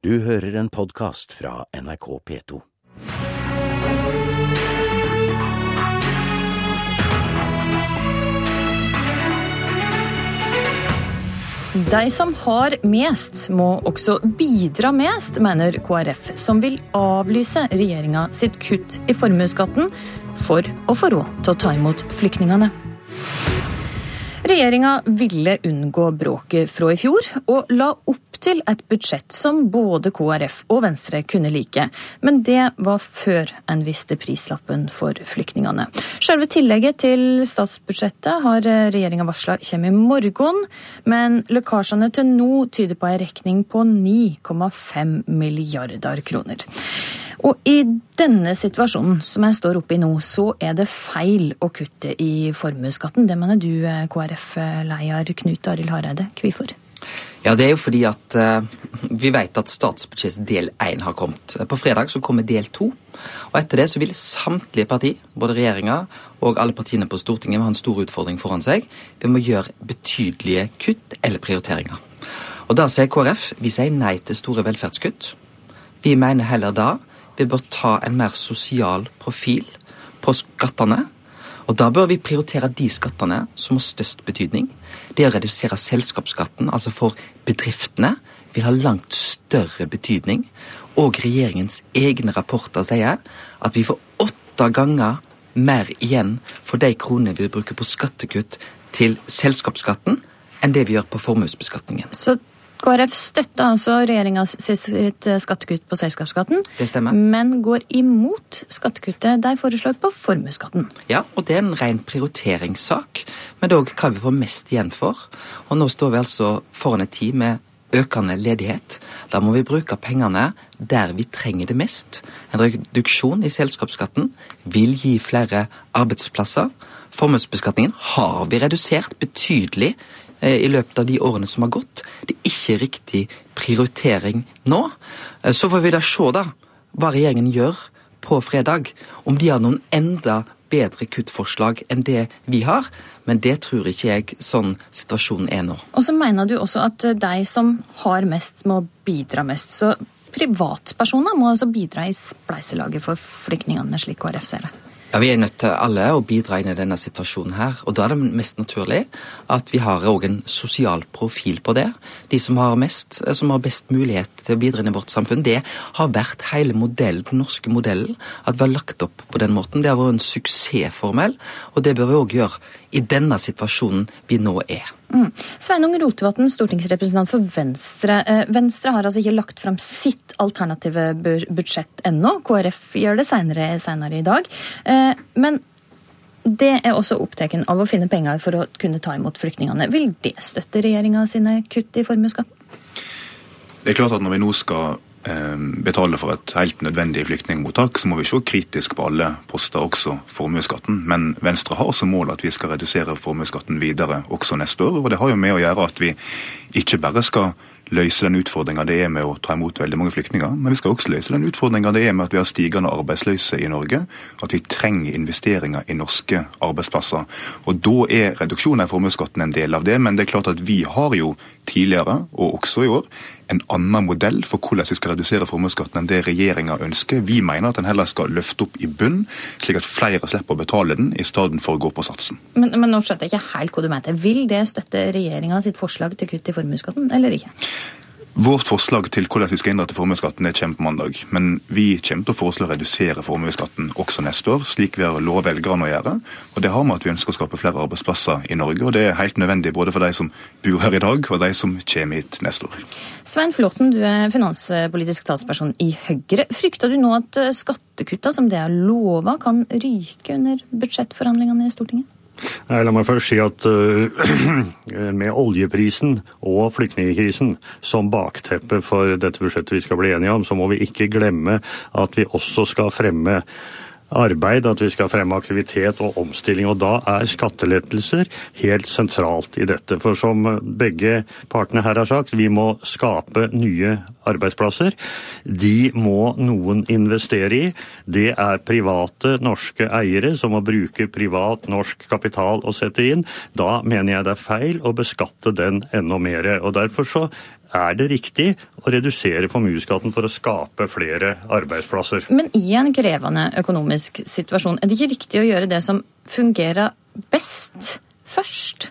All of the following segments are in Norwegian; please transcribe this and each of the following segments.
Du hører en podkast fra NRK P2. De som har mest, må også bidra mest, mener KrF, som vil avlyse regjeringa sitt kutt i formuesskatten for å få råd til å ta imot flyktningene. Regjeringa ville unngå bråket fra i fjor, og la opp til et budsjett som både KrF og Venstre kunne like. Men det var før en visste prislappen for flyktningene. Selve tillegget til statsbudsjettet har regjeringa varsla kommer i morgen, men lekkasjene til nå tyder på ei regning på 9,5 milliarder kroner. Og i denne situasjonen som jeg står oppe i nå, så er det feil å kutte i formuesskatten. Det mener du, KrF-leder Knut Arild Hareide. Hvorfor? Ja, Det er jo fordi at uh, vi vet at statsbudsjettet del én har kommet. På fredag så kommer del to. Og etter det så vil samtlige parti, både regjeringa og alle partiene på Stortinget, ha en stor utfordring foran seg. Vi må gjøre betydelige kutt eller prioriteringer. Og Da sier KrF vi sier nei til store velferdskutt. Vi mener heller da vi bør ta en mer sosial profil på skattene. Og da bør vi prioritere de skattene som har størst betydning. Det å redusere selskapsskatten, altså for bedriftene, vil ha langt større betydning. Og regjeringens egne rapporter sier at vi får åtte ganger mer igjen for de kronene vi bruker på skattekutt til selskapsskatten, enn det vi gjør på formuesbeskatningen. Så KrF støtter altså regjeringas skattekutt på selskapsskatten, Det stemmer. men går imot skattekuttet de foreslår på formuesskatten. Ja, og det er en ren prioriteringssak, men det er òg hva vi får mest igjen for. Og nå står vi altså foran en tid med økende ledighet. Da må vi bruke pengene der vi trenger det mest. En reduksjon i selskapsskatten vil gi flere arbeidsplasser. Formuesbeskatningen har vi redusert betydelig eh, i løpet av de årene som har gått. Det er ikke riktig prioritering nå. Eh, Så får vi da se da hva regjeringen gjør på fredag. Om de har noen enda bedre kuttforslag enn det vi har. Men det tror ikke jeg sånn situasjonen er nå. Og så mener du også at de som har mest, må bidra mest. Så privatpersoner må altså bidra i spleiselaget for flyktningene, slik KrF ser det. Ja, Vi er nødt til alle å bidra inn i denne situasjonen her. Og da er det mest naturlig at vi har òg en sosial profil på det. De som har mest, eh, som har best mulighet til å bidra inn i vårt samfunn. Det har vært hele modellen, den norske modellen. At vi har lagt opp på den måten. Det har vært en suksessformel, og det bør vi òg gjøre i denne situasjonen vi nå er. Mm. Sveinung Rotevatn, stortingsrepresentant for Venstre. Eh, Venstre har altså ikke lagt fram sitt alternative budsjett ennå. KrF gjør det senere, senere i dag. Eh, Men det er også opptatt av å finne penger for å kunne ta imot flyktningene. Vil det støtte regjeringa sine kutt i formuesskatten? Det er klart at Når vi nå skal betale for et helt nødvendig flyktningmottak, så må vi se kritisk på alle poster, også formuesskatten. Men Venstre har som mål at vi skal redusere formuesskatten videre også neste år. og Det har jo med å gjøre at vi ikke bare skal løse den utfordringa det er med å ta imot veldig mange flyktninger, men vi skal også løse den utfordringa det er med at vi har stigende arbeidsløse i Norge, at vi trenger investeringer i norske arbeidsplasser. Og Da er reduksjonen i formuesskatten en del av det, men det er klart at vi har jo tidligere, og også i år, en annen modell for hvordan vi skal redusere formuesskatten enn det regjeringa ønsker. Vi mener at den heller skal løfte opp i bunn, slik at flere slipper å betale den, i stedet for å gå på satsen. Men, men nå skjønte jeg ikke helt hva du mente. Vil det støtte regjeringa sitt forslag til kutt i formuesskatten, eller ikke? Vårt forslag til hvordan vi skal innrette formuesskatten er kommer på mandag. Men vi kommer til å foreslå å redusere formuesskatten også neste år, slik vi har lovet velgerne å gjøre. Og det har med at vi ønsker å skape flere arbeidsplasser i Norge. Og det er helt nødvendig både for de som bor her i dag, og de som kommer hit neste år. Svein Flåten, du er finanspolitisk talsperson i Høyre. Frykter du nå at skattekutta som det er lova, kan ryke under budsjettforhandlingene i Stortinget? La meg først si at uh, med oljeprisen og flyktningkrisen som bakteppe for dette budsjettet vi skal bli enige om, så må vi ikke glemme at vi også skal fremme arbeid, at vi skal fremme aktivitet og omstilling. Og da er skattelettelser helt sentralt i dette. For som begge partene her har sagt, vi må skape nye arbeidsplasser. De må noen investere i. Det er private norske eiere som må bruke privat norsk kapital å sette inn. Da mener jeg det er feil å beskatte den enda mer. Og derfor så er det riktig å redusere formuesskatten for å skape flere arbeidsplasser? Men i en krevende økonomisk situasjon, er det ikke riktig å gjøre det som fungerer best, først?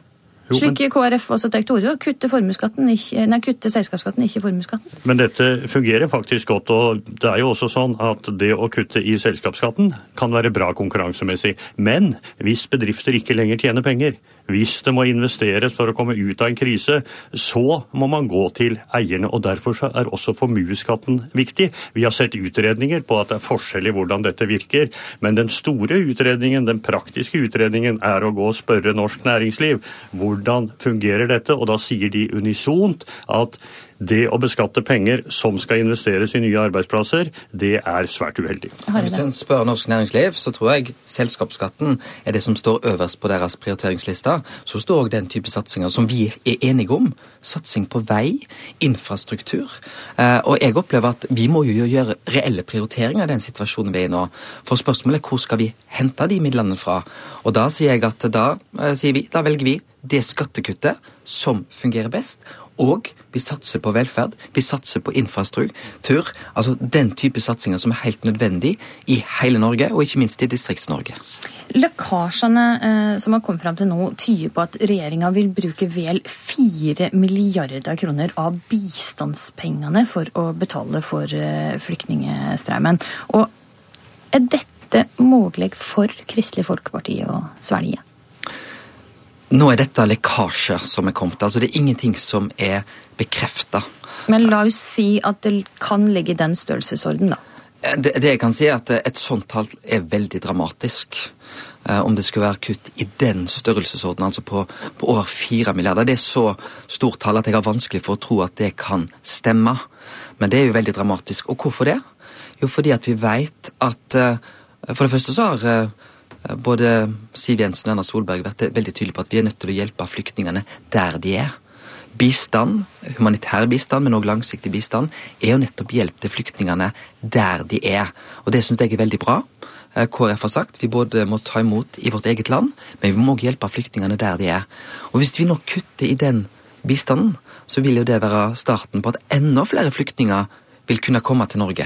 Jo, Slik KrF også tar til orde for. Kutte, nei, kutte selskapsskatten, ikke formuesskatten. Men dette fungerer faktisk godt. og Det er jo også sånn at det å kutte i selskapsskatten kan være bra konkurransemessig. Men hvis bedrifter ikke lenger tjener penger, hvis det må investeres for å komme ut av en krise, så må man gå til eierne. og Derfor er også formuesskatten viktig. Vi har sett utredninger på at det er forskjell i hvordan dette virker. Men den store utredningen, den praktiske utredningen, er å gå og spørre norsk næringsliv hvordan fungerer dette. Og da sier de unisont at det å beskatte penger som skal investeres i nye arbeidsplasser, det er svært uheldig. Hvis en spør norsk næringsliv, så tror jeg selskapsskatten er det som står øverst på deres prioriteringslister. Så står òg den type satsinger som vi er enige om. Satsing på vei, infrastruktur. Eh, og jeg opplever at vi må jo gjøre reelle prioriteringer i den situasjonen vi er i nå. For spørsmålet er hvor skal vi hente de midlene fra? Og da sier jeg at da eh, sier vi, da velger vi det skattekuttet som fungerer best, og vi satser på velferd, vi satser på infrastruktur. Altså den type satsinger som er helt nødvendig i hele Norge, og ikke minst i Distrikts-Norge. Lekkasjene eh, som har kommet fram til nå, tyder på at regjeringa vil bruke vel 4 milliarder kroner av bistandspengene for å betale for eh, flyktningstrømmen. Og er dette mulig for Kristelig Folkeparti å svelge? Nå er dette lekkasje som er kommet. altså Det er ingenting som er bekrefta. Men la oss si at det kan ligge i den størrelsesorden, da. Eh, det, det, jeg kan si, er at et sånt tall er veldig dramatisk. Eh, om det skulle være kutt i den størrelsesorden, altså på, på over fire milliarder. Det er så stort tall at jeg har vanskelig for å tro at det kan stemme. Men det er jo veldig dramatisk. Og hvorfor det? Jo, fordi at vi veit at eh, For det første så har Eh, både Siv Jensen og Erna Solberg vært veldig tydelige på at vi er nødt til å hjelpe flyktningene der de er. Bistand, humanitær bistand, men òg langsiktig bistand, er jo nettopp hjelp til flyktningene der de er. Og det syns jeg er veldig bra. Eh, KrF har sagt vi både må ta imot i vårt eget land, men vi må òg hjelpe flyktningene der de er. Og hvis vi nå kutter i den bistanden, så vil jo det være starten på at enda flere flyktninger vil kunne komme til Norge.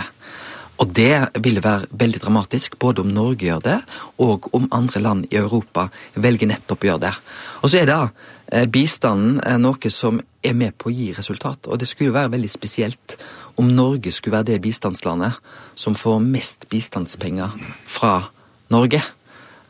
Og det vil være veldig dramatisk, både om Norge gjør det, og om andre land i Europa velger nettopp å gjøre det. Og så er da eh, bistanden eh, noe som er med på å gi resultat. Og det skulle jo være veldig spesielt om Norge skulle være det bistandslandet som får mest bistandspenger fra Norge.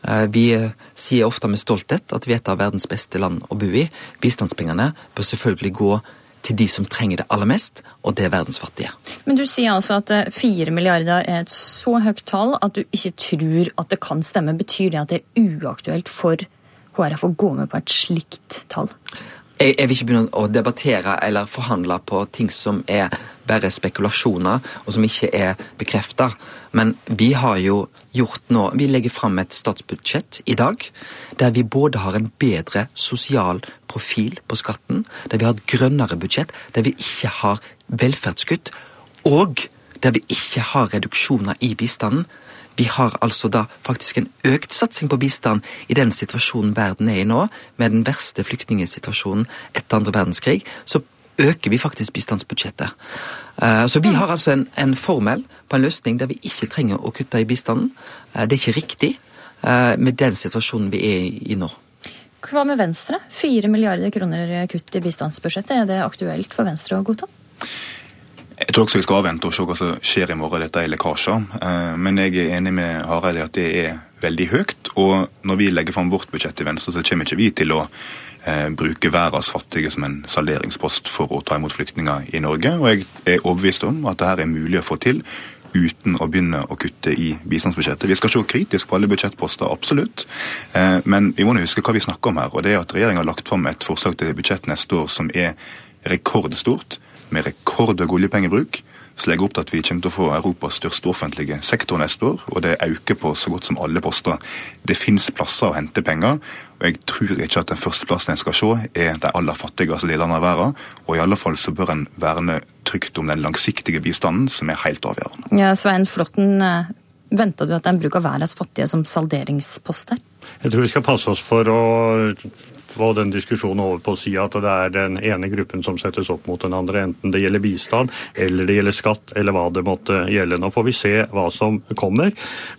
Eh, vi sier ofte med stolthet at vi er et av verdens beste land å bo i. Bistandspengene bør selvfølgelig gå til de som trenger det aller mest, og det er verdens fattige. Men du sier altså at eh, fire milliarder er et så høyt tall at du ikke tror at det kan stemme. Betyr det at det er uaktuelt for KrF å gå med på et slikt tall? Jeg, jeg vil ikke begynne å debattere eller forhandle på ting som er bare spekulasjoner, og som ikke er bekrefta. Men vi har jo gjort nå Vi legger fram et statsbudsjett i dag der vi både har en bedre sosial profil på skatten, der vi har et grønnere budsjett, der vi ikke har velferdskutt, og der vi ikke har reduksjoner i bistanden. Vi har altså da faktisk en økt satsing på bistand i den situasjonen verden er i nå, med den verste flyktningsituasjonen etter andre verdenskrig. Så øker vi faktisk bistandsbudsjettet. Eh, så vi har altså en, en, formel på en løsning der vi ikke trenger å kutte i bistanden. Eh, det er ikke riktig eh, med den situasjonen vi er i nå. Hva med Venstre? Fire milliarder kroner kutt i bistandsbudsjettet. Er det aktuelt for Venstre å godta? Jeg tror også vi skal avvente og se hva som skjer i morgen. Dette er lekkasjer. Men jeg er enig med Hareide i at det er veldig høyt. Og når vi legger fram vårt budsjett i Venstre, så kommer ikke vi til å eh, bruke verdens fattige som en salderingspost for å ta imot flyktninger i Norge. Og jeg er overbevist om at dette er mulig å få til uten å begynne å kutte i bistandsbudsjettet. Vi skal se kritisk på alle budsjettposter, absolutt. Eh, men vi må huske hva vi snakker om her. og det er at Regjeringa har lagt fram et forslag til budsjett neste år som er rekordstort, med rekordhøy oljepengebruk så legger opp til at vi kommer til å få Europas største offentlige sektor neste år, og det øker på så godt som alle poster. Det fins plasser å hente penger, og jeg tror ikke at den første plassen en skal se, er de aller fattigste delene av verden, og i alle fall så bør en verne trygt om den langsiktige bistanden, som er helt avgjørende. Ja, Svein Flåtten, venta venter du at den bruk av verdens fattige som salderingsposter? Jeg tror vi skal passe oss for å få den diskusjonen over på å si at det er den ene gruppen som settes opp mot den andre, enten det gjelder bistand eller det gjelder skatt eller hva det måtte gjelde. Nå får vi se hva som kommer.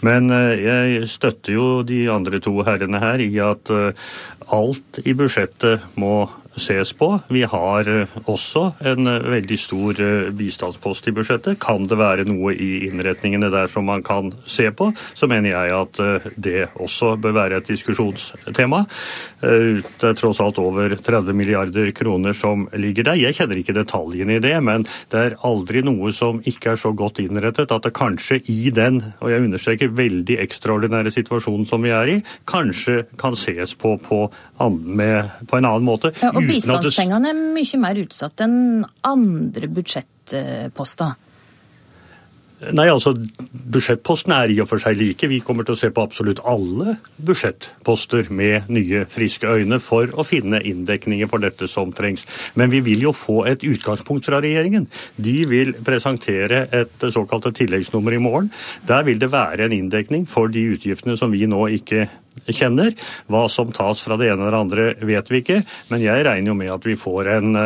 Men eh, jeg støtter jo de andre to herrene her i at eh, alt i budsjettet må ses på. Vi har eh, også en eh, veldig stor eh, bistandspost i budsjettet. Kan det være noe i innretningene der som man kan se på, så mener jeg at det også bør være et diskusjonstema. Det er tross alt over 30 milliarder kroner som ligger der. Jeg kjenner ikke detaljene i det, men det er aldri noe som ikke er så godt innrettet at det kanskje i den, og jeg understreker veldig ekstraordinære situasjonen som vi er i, kanskje kan ses på på, med, på en annen måte. Ja, og bistandspengene er mye mer utsatt enn andre budsjettposter. Nei, altså Budsjettpostene er i og for seg like. Vi kommer til å se på absolutt alle budsjettposter med nye, friske øyne for å finne inndekninger for dette som trengs. Men vi vil jo få et utgangspunkt fra regjeringen. De vil presentere et såkalt tilleggsnummer i morgen. Der vil det være en inndekning for de utgiftene som vi nå ikke kjenner. Hva som tas fra det ene eller andre, vet vi ikke. Men jeg regner jo med at vi får en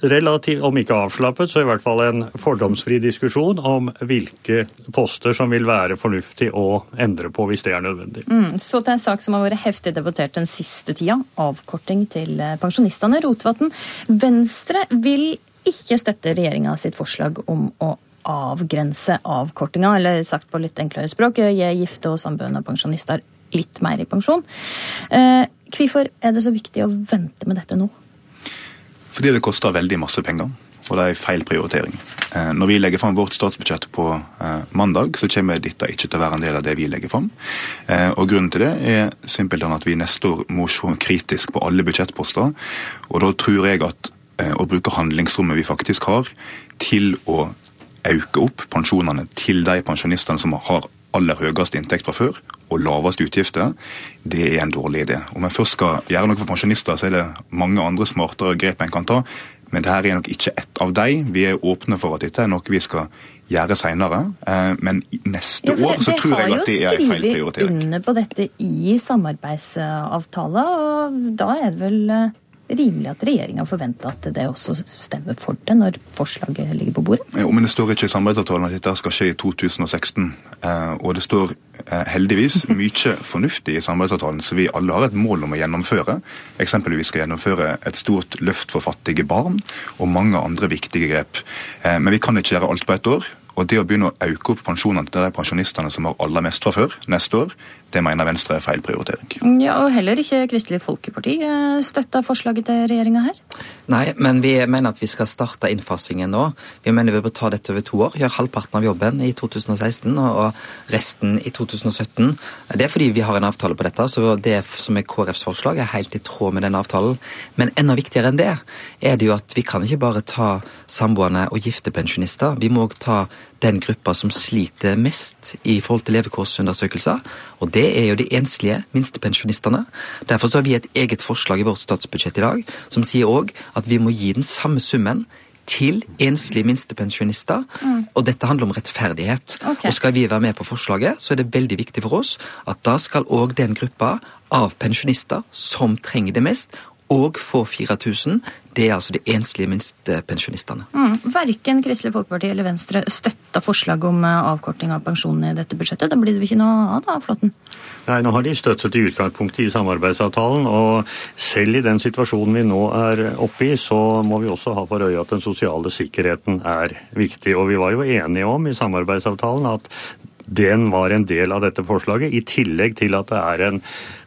relativt, om ikke avslappet, så i hvert fall en fordomsfri diskusjon om hvilke poster som vil være fornuftig å endre på hvis det er nødvendig. Mm, så til en sak som har vært heftig debattert den siste tida, avkorting til eh, pensjonistene. Rotevatn, Venstre vil ikke støtte regjeringa sitt forslag om å avgrense avkortinga, eller sagt på litt enklere språk, gi gifte og samboende pensjonister litt mer i pensjon. Eh, hvorfor er det så viktig å vente med dette nå? Fordi det koster veldig masse penger, og det er feil prioritering. Eh, når vi legger fram vårt statsbudsjett på eh, mandag, så kommer dette ikke til å være en del av det vi legger fram. Eh, og Grunnen til det er simpelthen at vi neste år må se kritisk på alle budsjettposter. Og da tror jeg at å bruke handlingsrommet vi faktisk har, til å øke opp pensjonene til de pensjonistene som har aller høyest inntekt fra før, og laveste utgifter, det er en dårlig idé. Om en først skal gjøre noe for pensjonister, så er det mange andre smartere grep en kan ta. Men dette er nok ikke ett av dem. Vi er åpne for at dette er noe vi skal gjøre seinere. Eh, men neste ja, år så tror jeg at det er en feil prioritering. Vi har jo skrevet under på dette i samarbeidsavtala, og da er det vel eh, rimelig at regjeringa forventer at det også stemmer for det når forslaget ligger på bordet? Jo, men Det står ikke i samarbeidsavtalen at dette skal skje i 2016. Eh, og det står eh, heldigvis mye fornuftig i samarbeidsavtalen som vi alle har et mål om å gjennomføre. Eksempelvis skal gjennomføre et stort løft for fattige barn og mange andre viktige grep. Eh, men vi kan ikke gjøre alt på ett år. Og det å begynne å øke opp pensjonene til de pensjonistene som har aller mest fra før, neste år, det mener Venstre er feil prioritering. Ja, og Heller ikke Kristelig Folkeparti støtter forslaget til regjeringa her? Nei, men vi mener at vi skal starte innfasingen nå. Vi mener vi bør ta dette over to år. Gjøre halvparten av jobben i 2016 og resten i 2017. Det er fordi vi har en avtale på dette, så det som er KrFs forslag er helt i tråd med den avtalen. Men enda viktigere enn det er det jo at vi kan ikke bare ta samboende og gifte pensjonister. Vi må òg ta den gruppa som sliter mest i forhold til levekårsundersøkelser. Og det er jo de enslige minstepensjonistene. Derfor så har vi et eget forslag i vårt statsbudsjett i dag som sier òg at vi må gi den samme summen til enslige minstepensjonister. Mm. Og dette handler om rettferdighet. Okay. Og skal vi være med på forslaget, så er det veldig viktig for oss at da skal òg den gruppa av pensjonister som trenger det mest, og få 4000. Det er altså de enslige minstepensjonistene. Mm. Verken Kristelig Folkeparti eller Venstre støtta forslaget om eh, avkorting av pensjonene i dette budsjettet. Da blir det ikke noe av da, Flåtten? Nei, nå har de støttet i utgangspunktet i samarbeidsavtalen. Og selv i den situasjonen vi nå er oppe i, så må vi også ha for øye at den sosiale sikkerheten er viktig. Og vi var jo enige om i samarbeidsavtalen at den var en del av dette forslaget, i tillegg til at det er en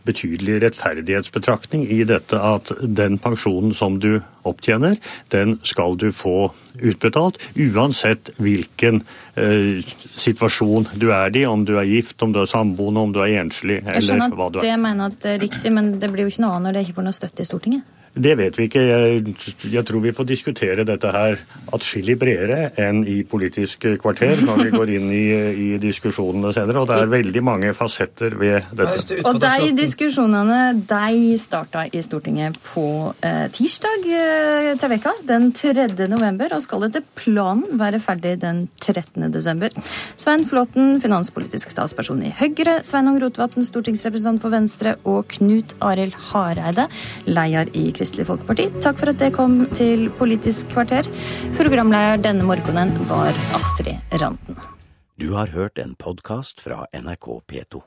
betydelig rettferdighetsbetraktning i dette at den pensjonen som du opptjener, den skal du få utbetalt, uansett hvilken eh, situasjon du er i, om du er gift, om du er samboende, om du er enslig, eller hva du er. Jeg skjønner at det mener at det er riktig, men det blir jo ikke noe av når det ikke får noe støtte i Stortinget? Det vet vi ikke. Jeg, jeg, tror vi får diskutere dette her atskillig bredere enn i Politisk kvarter når vi går inn i, i diskusjonene senere. Og det er veldig mange fasetter ved dette. Og de diskusjonene de starta i Stortinget på eh, tirsdag eh, til veka, den 3. november, og skal etter planen være ferdig den 13. desember. Svein Flåten, finanspolitisk statsperson i Høyre, Sveinung Rotevatn, stortingsrepresentant for Venstre, og Knut Arild Hareide, leder i Kristelig Kristelig Folkeparti. Takk for at det kom til Politisk kvarter. Programleder denne morgenen var Astrid Randen. Du har hørt en podkast fra NRK P2.